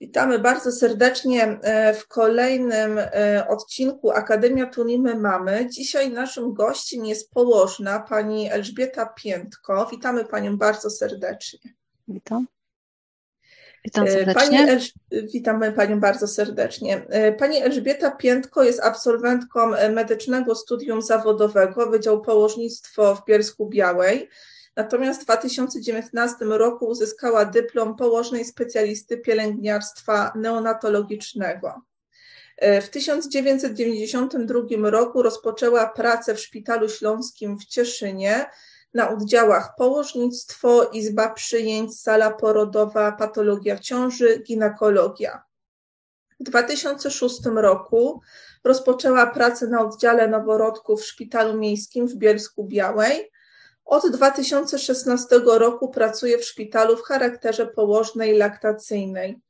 Witamy bardzo serdecznie e, w kolejnym e, odcinku Akademia Tunimy Mamy. Dzisiaj naszym gościem jest położna pani Elżbieta Piętko. Witamy panią bardzo serdecznie. Witam. Witam E, serdecznie. Pani Elż... Witamy panią bardzo serdecznie. Pani Elżbieta Piętko jest absolwentką medycznego studium zawodowego Wydział Położnictwo w Bielsku Białej. Natomiast w 2019 roku uzyskała dyplom położnej specjalisty pielęgniarstwa neonatologicznego. W 1992 roku rozpoczęła pracę w Szpitalu Śląskim w Cieszynie na oddziałach położnictwo, izba przyjęć, sala porodowa, patologia ciąży, ginekologia. W 2006 roku rozpoczęła pracę na oddziale noworodków w Szpitalu Miejskim w Bielsku Białej od 2016 roku pracuje w szpitalu w charakterze położnej laktacyjnej.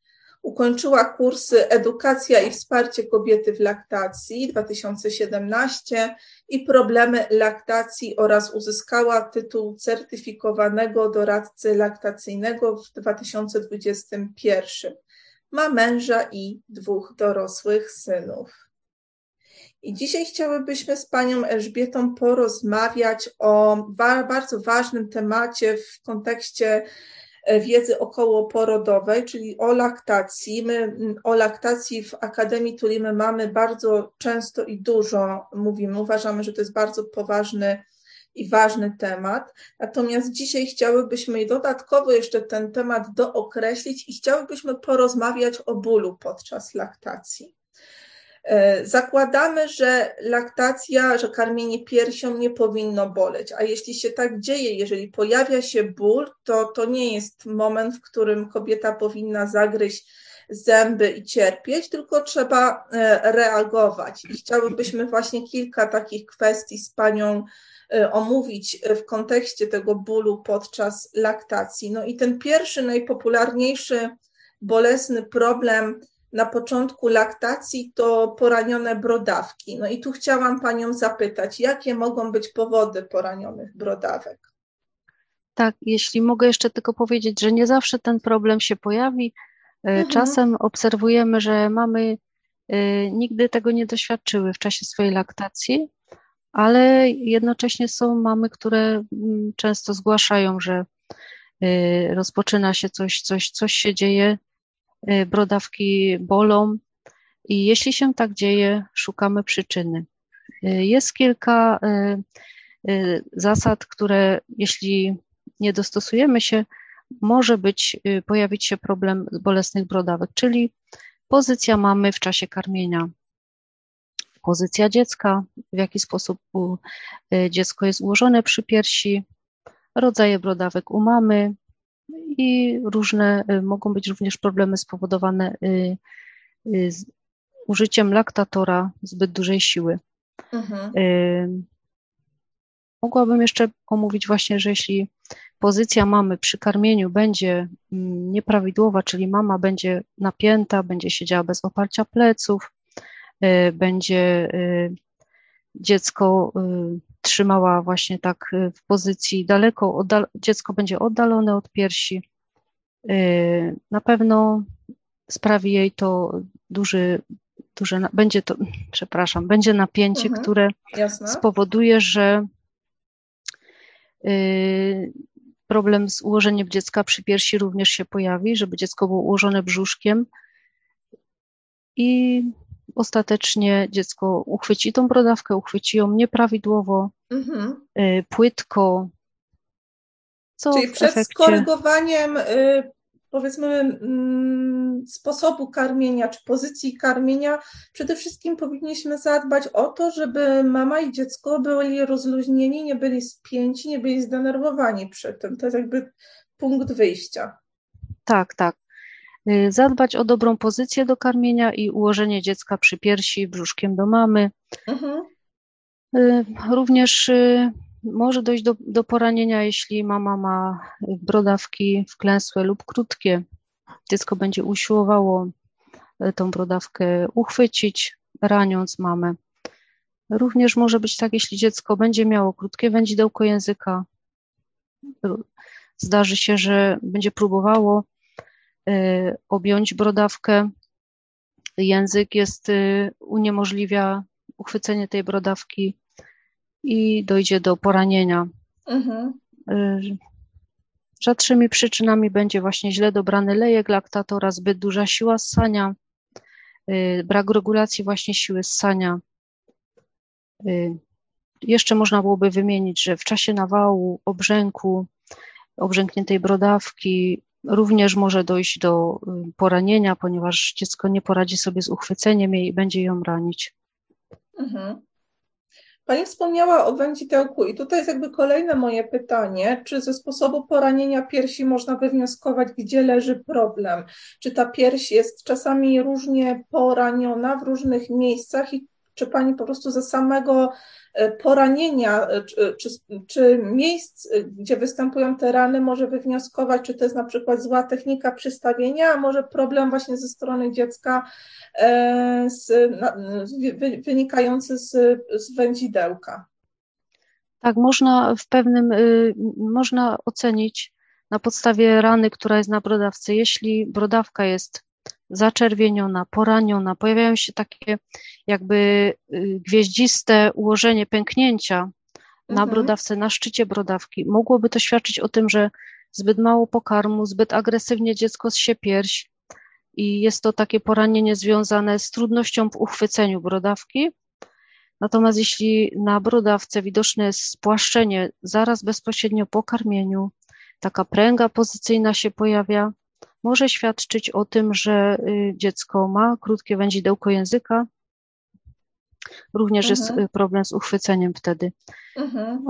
Ukończyła kursy Edukacja i wsparcie kobiety w laktacji 2017 i problemy laktacji oraz uzyskała tytuł certyfikowanego doradcy laktacyjnego w 2021. Ma męża i dwóch dorosłych synów. I dzisiaj chciałybyśmy z panią Elżbietą porozmawiać o bardzo ważnym temacie w kontekście e, wiedzy okołoporodowej, czyli o laktacji. My o laktacji w Akademii Tulimy mamy bardzo często i dużo mówimy. Uważamy, że to jest bardzo poważny i ważny temat. Natomiast dzisiaj chciałybyśmy dodatkowo jeszcze ten temat dookreślić i chciałybyśmy porozmawiać o bólu podczas laktacji. E, zakładamy, że laktacja, że karmienie piersią nie powinno boleć, a jeśli się tak dzieje, jeżeli pojawia się ból, to to nie jest moment, w którym kobieta powinna zagryźć zęby i cierpieć, tylko trzeba e, reagować. I chciałybyśmy właśnie kilka takich kwestii z Panią e, omówić w kontekście tego bólu podczas laktacji. No i ten pierwszy, najpopularniejszy, bolesny problem, na początku laktacji to poranione brodawki. No i tu chciałam Panią zapytać, jakie mogą być powody poranionych brodawek? Tak, jeśli mogę jeszcze tylko powiedzieć, że nie zawsze ten problem się pojawi. E, mhm. Czasem obserwujemy, że mamy e, nigdy tego nie doświadczyły w czasie swojej laktacji, ale jednocześnie są mamy, które mm, często zgłaszają, że e, rozpoczyna się coś, coś, coś się dzieje brodawki bolą i jeśli się tak dzieje, szukamy przyczyny. Y, jest kilka y, zasad, które jeśli nie dostosujemy się, może być, pojawić się problem bolesnych brodawek, czyli pozycja mamy w czasie karmienia, pozycja dziecka, w jaki sposób dziecko jest ułożone przy piersi, rodzaje brodawek u mamy, i różne, y, mogą być również problemy spowodowane y, y, użyciem laktatora zbyt dużej siły. Mhm. Mogłabym jeszcze omówić właśnie, że jeśli pozycja mamy przy karmieniu będzie mm, nieprawidłowa, czyli mama będzie napięta, będzie siedziała bez oparcia pleców, będzie dziecko trzymała właśnie tak y, w pozycji daleko, dziecko będzie oddalone od piersi. Y, na pewno sprawi jej to duży, duże, będzie to, przepraszam, będzie napięcie, mhm, które jasne. spowoduje, że y, problem z ułożeniem dziecka przy piersi również się pojawi, żeby dziecko było ułożone brzuszkiem i ostatecznie dziecko uchwyci tą brodawkę, uchwyci ją nieprawidłowo, mhm. Y, płytko. Co Czyli przed efekcie... skorygowaniem y, powiedzmy mm, sposobu karmienia czy pozycji karmienia, przede wszystkim powinniśmy zadbać o to, żeby mama i dziecko byli rozluźnieni, nie byli spięci, nie byli zdenerwowani przy tym. To jest jakby punkt wyjścia. Tak, tak. Y, zadbać o dobrą pozycję do karmienia i ułożenie dziecka przy piersi, brzuszkiem do mamy. Mhm. Y, również y, może dojść do, do poranienia, jeśli mama ma brodawki wklęsłe lub krótkie. Dziecko będzie usiłowało tą brodawkę uchwycić, raniąc mamę. Również może być tak, jeśli dziecko będzie miało krótkie wędzidełko języka, zdarzy się, że będzie próbowało objąć brodawkę. Język jest, uniemożliwia uchwycenie tej brodawki i dojdzie do poranienia. Mhm. Rzadszymi przyczynami będzie właśnie źle dobrany lejek laktatora, zbyt duża siła ssania, brak regulacji właśnie siły ssania. Jeszcze można byłoby wymienić, że w czasie nawału, obrzęku, obrzękniętej brodawki również może dojść do y, poranienia, ponieważ dziecko nie poradzi sobie z uchwyceniem jej i będzie ją ranić. Mhm. Pani wspomniała o wędzidełku i tutaj jest jakby kolejne moje pytanie, czy ze sposobu poranienia piersi można wywnioskować, gdzie leży problem? Czy ta pierś jest czasami różnie poraniona w różnych miejscach i czy Pani po prostu ze samego e, poranienia, e, czy, czy, czy, miejsc, e, gdzie występują te rany, może wywnioskować, czy to jest na przykład zła technika przystawienia, a może problem właśnie ze strony dziecka z, wynikający z, z wędzidełka? Tak, można w pewnym, y, można ocenić na podstawie rany, która jest na brodawce. Jeśli brodawka jest zaczerwieniona, poraniona, pojawiają się takie jakby y, gwieździste ułożenie pęknięcia na mhm. brodawce, na szczycie brodawki. Mogłoby to świadczyć o tym, że zbyt mało pokarmu, zbyt agresywnie dziecko się pierś i jest to takie poranienie związane z trudnością w uchwyceniu brodawki. Natomiast jeśli na brodawce widoczne jest spłaszczenie zaraz bezpośrednio po karmieniu, taka pręga pozycyjna się pojawia, może świadczyć o tym, że y, dziecko ma krótkie wędzidełko języka. Również mhm. jest problem z uchwyceniem wtedy. Mhm.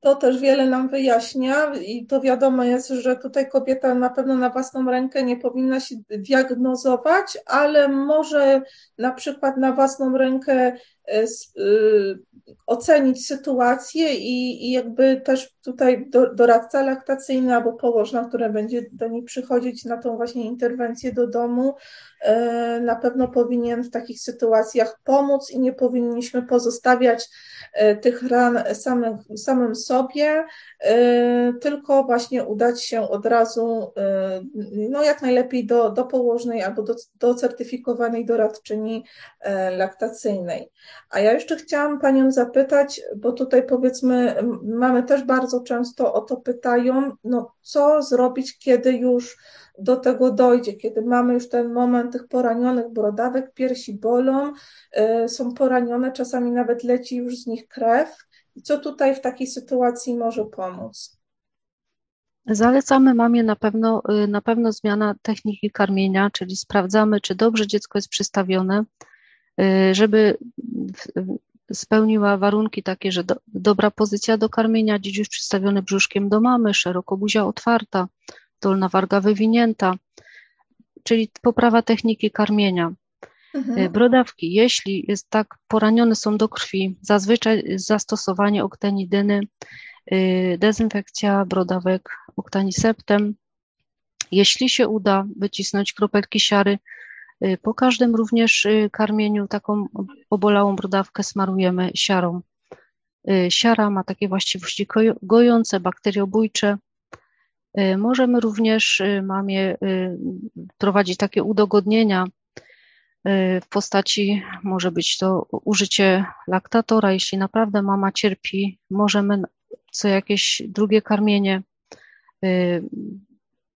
To też wiele nam wyjaśnia i to wiadomo jest, że tutaj kobieta na pewno na własną rękę nie powinna się diagnozować, ale może na przykład na własną rękę y, ocenić sytuację i, i jakby też tutaj do, doradca laktacyjny albo położna, która będzie do niej przychodzić na tą właśnie interwencję do domu, e, na pewno powinien w takich sytuacjach pomóc i nie powinniśmy pozostawiać e, tych ran samym, samym sobie, e, tylko właśnie udać się od razu no jak najlepiej do, do położnej albo do, do certyfikowanej doradczyni laktacyjnej. A ja jeszcze chciałam Panią zapytać, bo tutaj powiedzmy mamy też bardzo często o to pytają, no co zrobić, kiedy już do tego dojdzie, kiedy mamy już ten moment tych poranionych brodawek, piersi bolą, y, są poranione, czasami nawet leci już z nich krew. Co tutaj w takiej sytuacji może pomóc? Zalecamy mamie na pewno, y, na pewno zmiana techniki karmienia, czyli sprawdzamy, czy dobrze dziecko jest przystawione, y, żeby spełniła warunki takie, że do, dobra pozycja do karmienia, dziedziuś przystawiony brzuszkiem do mamy, szeroko buzia otwarta, dolna warga wywinięta, czyli poprawa techniki karmienia. Mhm. E, brodawki, jeśli jest tak poranione są do krwi, zazwyczaj zastosowanie oktanidyny, e, dezynfekcja brodawek oktaniseptem. Jeśli się uda wycisnąć kropelki siary, po każdym również y, karmieniu taką obolałą brodawkę smarujemy siarą. Y, siara ma takie właściwości gojące, bakteriobójcze. Możemy również mamie prowadzić takie udogodnienia w postaci, może być to użycie laktatora. Jeśli naprawdę mama cierpi, możemy co jakieś drugie karmienie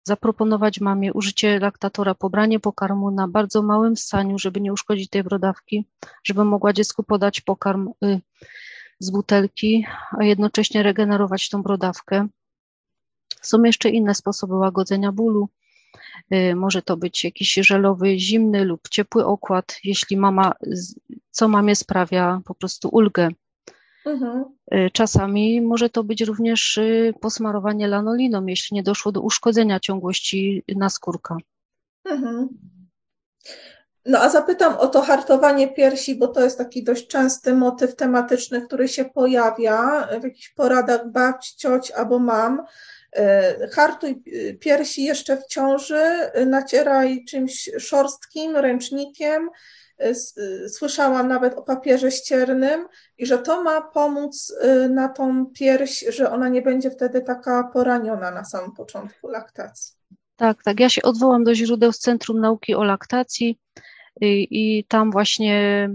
zaproponować mamie użycie laktatora, pobranie pokarmu na bardzo małym ssaniu, żeby nie uszkodzić tej brodawki, żeby mogła dziecku podać pokarm y, z butelki, a jednocześnie regenerować tą brodawkę. Są jeszcze inne sposoby łagodzenia bólu. Y, może to być jakiś żelowy, zimny lub ciepły okład, jeśli mama, co mamie sprawia po prostu ulgę. Mhm. Y, czasami może to być również y, posmarowanie lanoliną, jeśli nie doszło do uszkodzenia ciągłości naskórka. Mhm. No a zapytam o to hartowanie piersi, bo to jest taki dość częsty motyw tematyczny, który się pojawia w jakichś poradach babci, cioć albo mam. Y, hartuj piersi jeszcze w ciąży, nacieraj czymś szorstkim, ręcznikiem, słyszałam nawet o papierze ściernym i że to ma pomóc y, na tą pierś, że ona nie będzie wtedy taka poraniona na samym początku laktacji. Tak, tak. Ja się odwołam do źródeł z Centrum Nauki o Laktacji i, i tam właśnie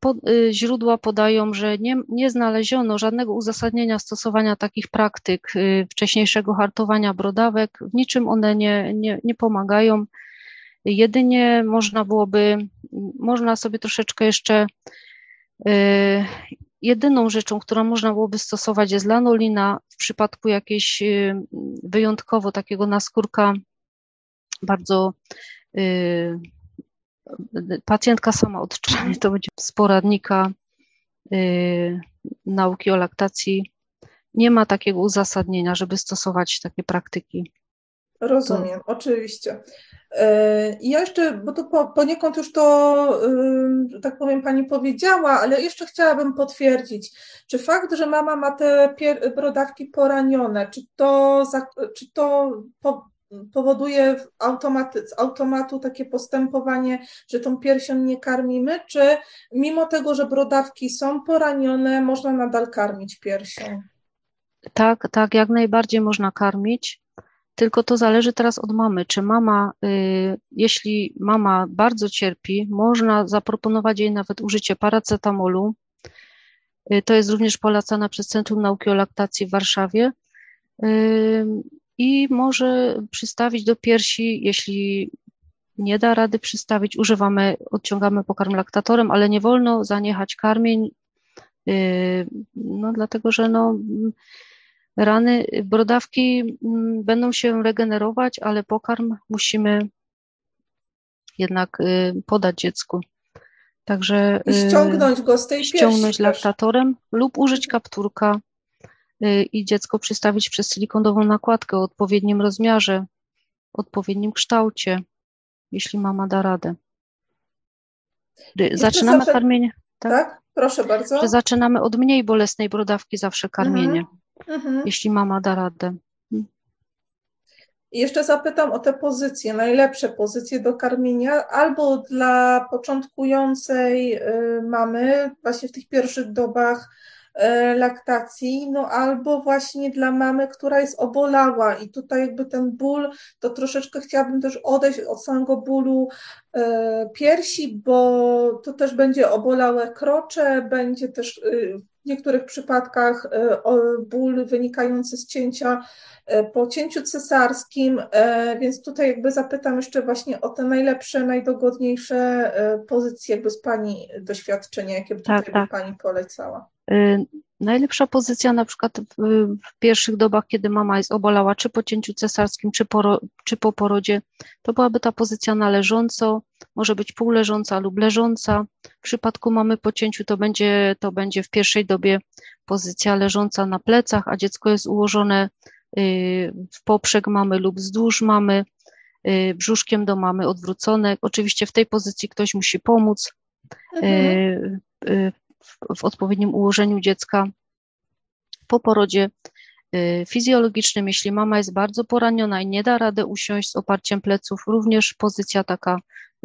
po, y, źródła podają, że nie, nie znaleziono żadnego uzasadnienia stosowania takich praktyk y, wcześniejszego hartowania brodawek. W niczym one nie, nie, nie pomagają. Jedynie można byłoby, można sobie troszeczkę jeszcze, y, jedyną rzeczą, którą można byłoby stosować jest lanolina w przypadku jakiejś wyjątkowo takiego naskórka bardzo pacjentka sama odczytanie to będzie z poradnika nauki o laktacji. Nie ma takiego uzasadnienia, żeby stosować takie praktyki. Rozumiem, to... oczywiście. Yy, I ja jeszcze, bo to po, poniekąd już to, yy, tak powiem, Pani powiedziała, ale jeszcze chciałabym potwierdzić, czy fakt, że mama ma te brodawki poranione, czy to, czy to po, powoduje automaty, z automatu takie postępowanie, że tą piersią nie karmimy, czy mimo tego, że brodawki są poranione, można nadal karmić piersią? Tak, tak, jak najbardziej można karmić. Tylko to zależy teraz od mamy. Czy mama, y, jeśli mama bardzo cierpi, można zaproponować jej nawet użycie paracetamolu. Y, to jest również polecane przez Centrum Nauki o Laktacji w Warszawie. Y, i może przystawić do piersi, jeśli nie da rady przystawić, używamy, odciągamy pokarm laktatorem, ale nie wolno zaniechać karmień, no dlatego, że no, rany, brodawki mm, będą się regenerować, ale pokarm musimy jednak yy, podać dziecku. Także I ściągnąć go z tej ściągnąć laktatorem lub użyć kapturka Y, i dziecko przystawić przez silikondową nakładkę o odpowiednim rozmiarze, odpowiednim kształcie, jeśli mama da radę. Zaczynamy zawsze... karmienie. Tak? tak? proszę bardzo. Że zaczynamy od mniej bolesnej brodawki zawsze karmienie, mhm. Mhm. jeśli mama da radę. Hmm. I jeszcze zapytam o te pozycje, najlepsze pozycje do karmienia, albo dla początkującej y, mamy, właśnie w tych pierwszych dobach E, laktacji, no albo właśnie dla mamy, która jest obolała i tutaj jakby ten ból, to troszeczkę chciałabym też odejść od samego bólu e, piersi, bo to też będzie obolałe krocze, będzie też y, w niektórych przypadkach e, ból wynikający z cięcia po cięciu cesarskim, więc tutaj jakby zapytam jeszcze właśnie o te najlepsze, najdogodniejsze pozycje jakby z Pani doświadczenia, jakie by tak, tutaj tak. Pani polecała. Y, najlepsza pozycja na przykład w, w, pierwszych dobach, kiedy mama jest obolała, czy po cięciu cesarskim, czy po, czy po porodzie, to byłaby ta pozycja na leżąco, może być półleżąca lub leżąca. W przypadku mamy po cięciu to będzie, to będzie w pierwszej dobie pozycja leżąca na plecach, a dziecko jest ułożone y, w poprzek mamy lub wzdłuż mamy, y, brzuszkiem do mamy odwrócone. Oczywiście w tej pozycji ktoś musi pomóc. Mhm w odpowiednim ułożeniu dziecka po porodzie y, fizjologicznym, jeśli mama jest bardzo poraniona i nie da rady usiąść z oparciem pleców, również pozycja taka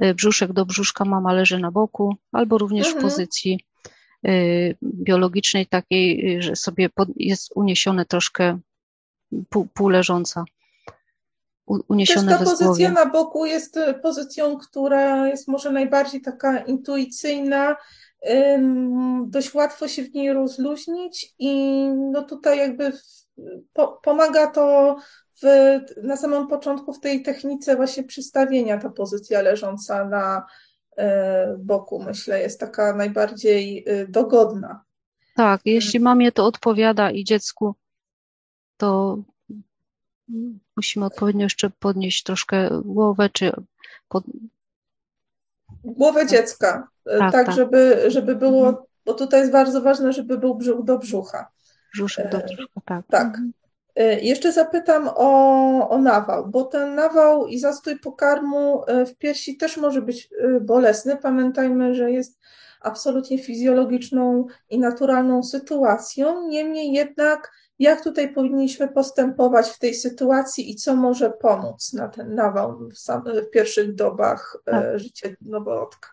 y, brzuszek do brzuszka, mama leży na boku, albo również mhm. w pozycji y, biologicznej takiej, że sobie jest uniesione troszkę pół, pół leżąca. Uniesione Też ta pozycja na boku jest pozycją, która jest może najbardziej taka intuicyjna, dość łatwo się w niej rozluźnić i no tutaj jakby po, pomaga to w, na samym początku w tej technice właśnie przystawienia ta pozycja leżąca na e, boku, myślę, jest taka najbardziej e, dogodna. Tak, jeśli mamie to odpowiada i dziecku, to musimy odpowiednio jeszcze podnieść troszkę głowę, czy pod, Głowę dziecka, e, tak, tak, tak, Żeby, żeby było, mhm. bo tutaj jest bardzo ważne, żeby był brzuch do brzucha. Brzuszek do e, brzucha, tak. Tak. Mhm. E, jeszcze zapytam o, o nawał, bo ten nawał i zastój pokarmu w piersi też może być bolesny. Pamiętajmy, że jest absolutnie fizjologiczną i naturalną sytuacją. Niemniej jednak jak tutaj powinniśmy postępować w tej sytuacji i co może pomóc na ten nawał w, sam, w pierwszych dobach e, tak. życia noworodka?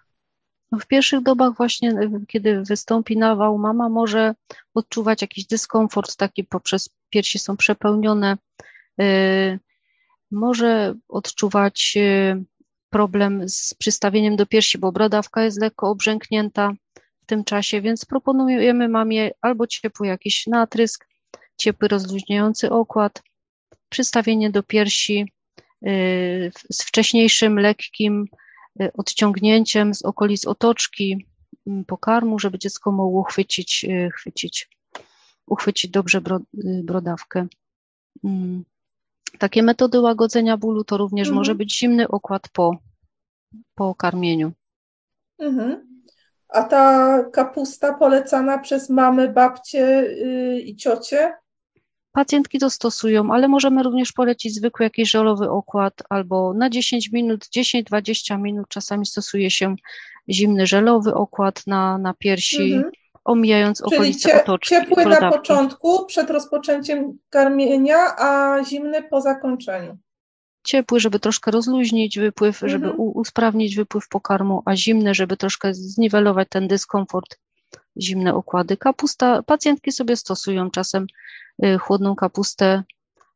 No w pierwszych dobach właśnie, e, kiedy wystąpi nawał, mama może odczuwać jakiś dyskomfort taki poprzez piersi są przepełnione. E, może odczuwać problem z przystawieniem do piersi, bo brodawka jest lekko obrzęknięta w tym czasie, więc proponujemy mamie albo ciepły jakiś natrysk, ciepły rozluźniający okład, przystawienie do piersi y, z wcześniejszym lekkim y, odciągnięciem z okolic otoczki mm, pokarmu, żeby dziecko mogło chwycić, chwycić, uchwycić dobrze brodawkę. Mm. Takie metody łagodzenia bólu to również mhm. może być zimny okład po, po karmieniu. Mhm. A ta kapusta polecana przez mamy, babcie i ciocie? Pacjentki to stosują, ale możemy również polecić zwykły jakiś żelowy okład albo na 10 minut, 10-20 minut czasami stosuje się zimny żelowy okład na, na piersi. Mhm omijając Czyli okolice cie, otoczki. Ciepły na początku, przed rozpoczęciem karmienia, a zimny po zakończeniu. Ciepły, żeby troszkę rozluźnić wypływ, mhm. żeby usprawnić wypływ pokarmu, a zimny, żeby troszkę zniwelować ten dyskomfort, zimne okłady. Kapusta, pacjentki sobie stosują czasem y, chłodną kapustę,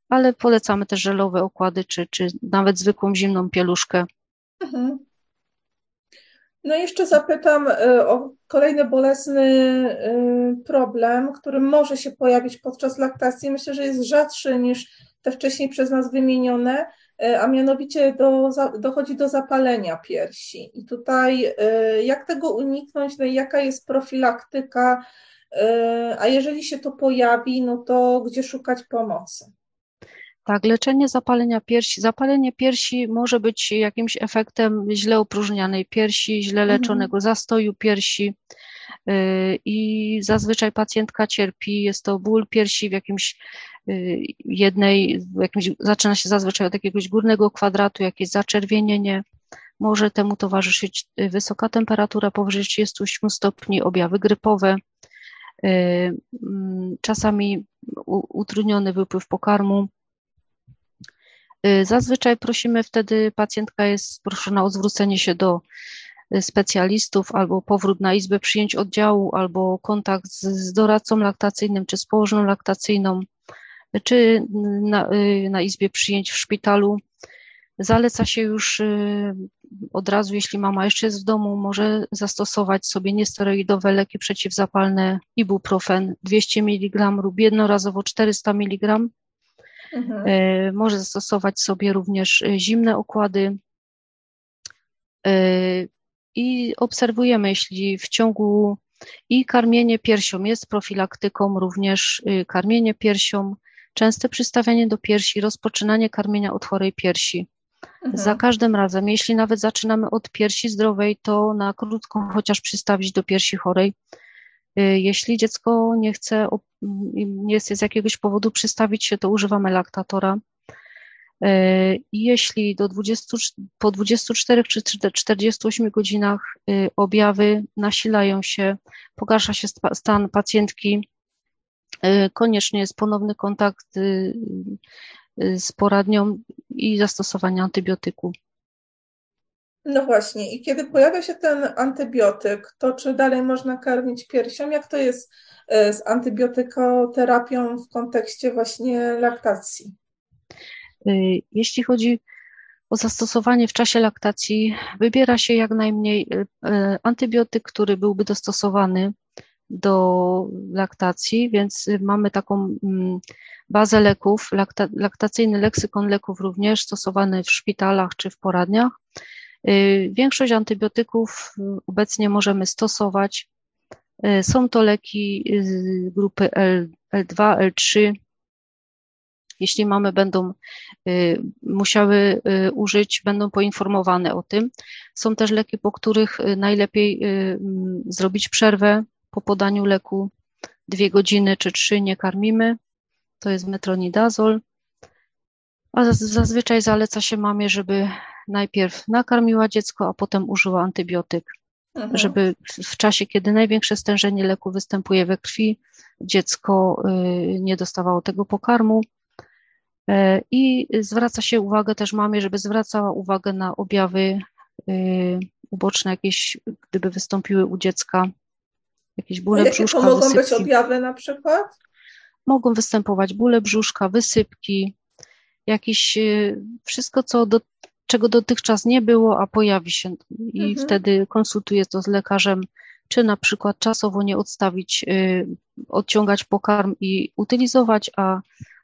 ale polecamy też żelowe okłady, czy, czy nawet zwykłą zimną pieluszkę. Mhm. No i jeszcze zapytam y, o kolejny bolesny y, problem, który może się pojawić podczas laktacji. Myślę, że jest rzadszy niż te wcześniej przez nas wymienione, a mianowicie do, dochodzi do zapalenia piersi. I tutaj jak tego uniknąć, no i jaka jest profilaktyka, a jeżeli się to pojawi, no to gdzie szukać pomocy? Tak, leczenie zapalenia piersi. Zapalenie piersi może być jakimś efektem źle opróżnianej piersi, źle leczonego mhm. zastoju piersi i zazwyczaj pacjentka cierpi. Jest to ból piersi w jakimś y, jednej, w jakimś, zaczyna się zazwyczaj od jakiegoś górnego kwadratu, jakieś zaczerwienienie. Może temu towarzyszyć y, wysoka temperatura powyżej 38 stopni, objawy grypowe, mm, czasami utrudniony wypływ pokarmu Y, zazwyczaj prosimy wtedy, pacjentka jest proszona o zwrócenie się do y, specjalistów albo powrót na izbę przyjęć oddziału, albo kontakt z, z doradcą laktacyjnym czy z położną laktacyjną, czy na, y, na izbie przyjęć w szpitalu. Zaleca się już od razu, jeśli mama jeszcze jest w domu, może zastosować sobie niesteroidowe leki przeciwzapalne, ibuprofen 200 mg lub jednorazowo 400 mg Mhm. E, może zastosować sobie również e, zimne okłady. I obserwujemy, jeśli w ciągu i karmienie piersią jest profilaktyką, również karmienie piersią, częste przystawianie do piersi, rozpoczynanie karmienia od chorej piersi. Mhm. Za każdym razem, jeśli nawet zaczynamy od piersi zdrowej, to na krótko chociaż przystawić do piersi chorej, Y, jeśli dziecko nie chce, nie chce z jakiegoś powodu przystawić się, to używamy laktatora. Y, jeśli do 20, po 24 czy 48 godzinach y, objawy nasilają się, pogarsza się stan pacjentki, koniecznie jest ponowny kontakt z poradnią i zastosowanie antybiotyku. No właśnie, i kiedy pojawia się ten antybiotyk, to czy dalej można karmić piersią? Jak to jest z antybiotykoterapią w kontekście właśnie laktacji? Y, jeśli chodzi o zastosowanie w czasie laktacji, wybiera się jak najmniej y, y, antybiotyk, który byłby dostosowany do laktacji, więc mamy taką mm, bazę leków, lakta, laktacyjny leksykon leków również stosowany w szpitalach czy w poradniach. Większość antybiotyków obecnie możemy stosować. Są to leki grupy L, L2, L3. Jeśli mamy będą musiały użyć, będą poinformowane o tym. Są też leki, po których najlepiej zrobić przerwę po podaniu leku. Dwie godziny czy trzy nie karmimy. To jest metronidazol. A zazwyczaj zaleca się mamie, żeby najpierw nakarmiła dziecko, a potem użyła antybiotyk, mhm. żeby w czasie, kiedy największe stężenie leku występuje we krwi, dziecko y, nie dostawało tego pokarmu. E, I zwraca się uwagę też mamie, żeby zwracała uwagę na objawy y, uboczne jakieś, gdyby wystąpiły u dziecka, jakieś bóle Jakie brzuszka, to mogą wysypki. być objawy na przykład? Mogą występować bóle brzuszka, wysypki, jakiś, y, wszystko, co do, czego dotychczas nie było, a pojawi się i mhm. wtedy konsultuję to z lekarzem, czy na przykład czasowo nie odstawić, odciągać pokarm i utylizować, a,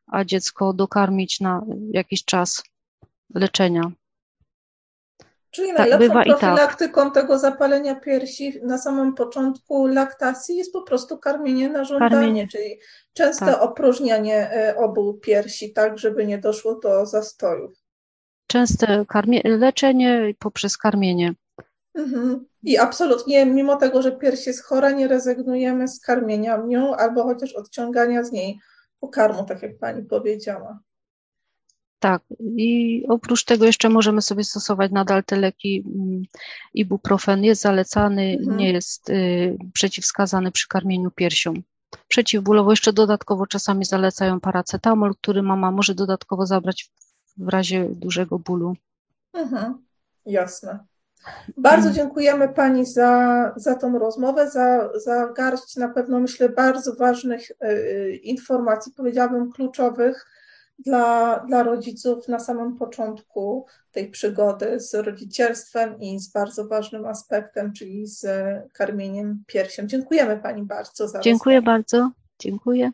a dziecko dokarmić na jakiś czas leczenia. Czyli tak, najlepszą tak. profilaktyką tak. tego zapalenia piersi na samym początku laktacji jest po prostu karmienie na żądanie, karmienie. czyli częste tak. opróżnianie e, obu piersi, tak, żeby nie doszło do zastojów. Częste karmie, leczenie poprzez karmienie. Mhm. I absolutnie, mimo tego, że pierś jest chora, nie rezygnujemy z karmienia nią albo chociaż odciągania z niej pokarmu, tak jak pani powiedziała. Tak, i oprócz tego jeszcze możemy sobie stosować nadal te leki. Mm, ibuprofen jest zalecany, mhm. nie jest y, przeciwwskazany przy karmieniu piersią. Przeciwbólowo jeszcze dodatkowo czasami zalecają paracetamol, który mama może dodatkowo zabrać w razie dużego bólu. Mhm. Jasne. Bardzo dziękujemy Pani za, za tą rozmowę, za, za garść na pewno myślę bardzo ważnych y, informacji, powiedziałabym kluczowych dla, dla rodziców na samym początku tej przygody z rodzicielstwem i z bardzo ważnym aspektem, czyli z karmieniem piersią. Dziękujemy Pani bardzo za Dziękuję rozmowę. bardzo. Dziękuję.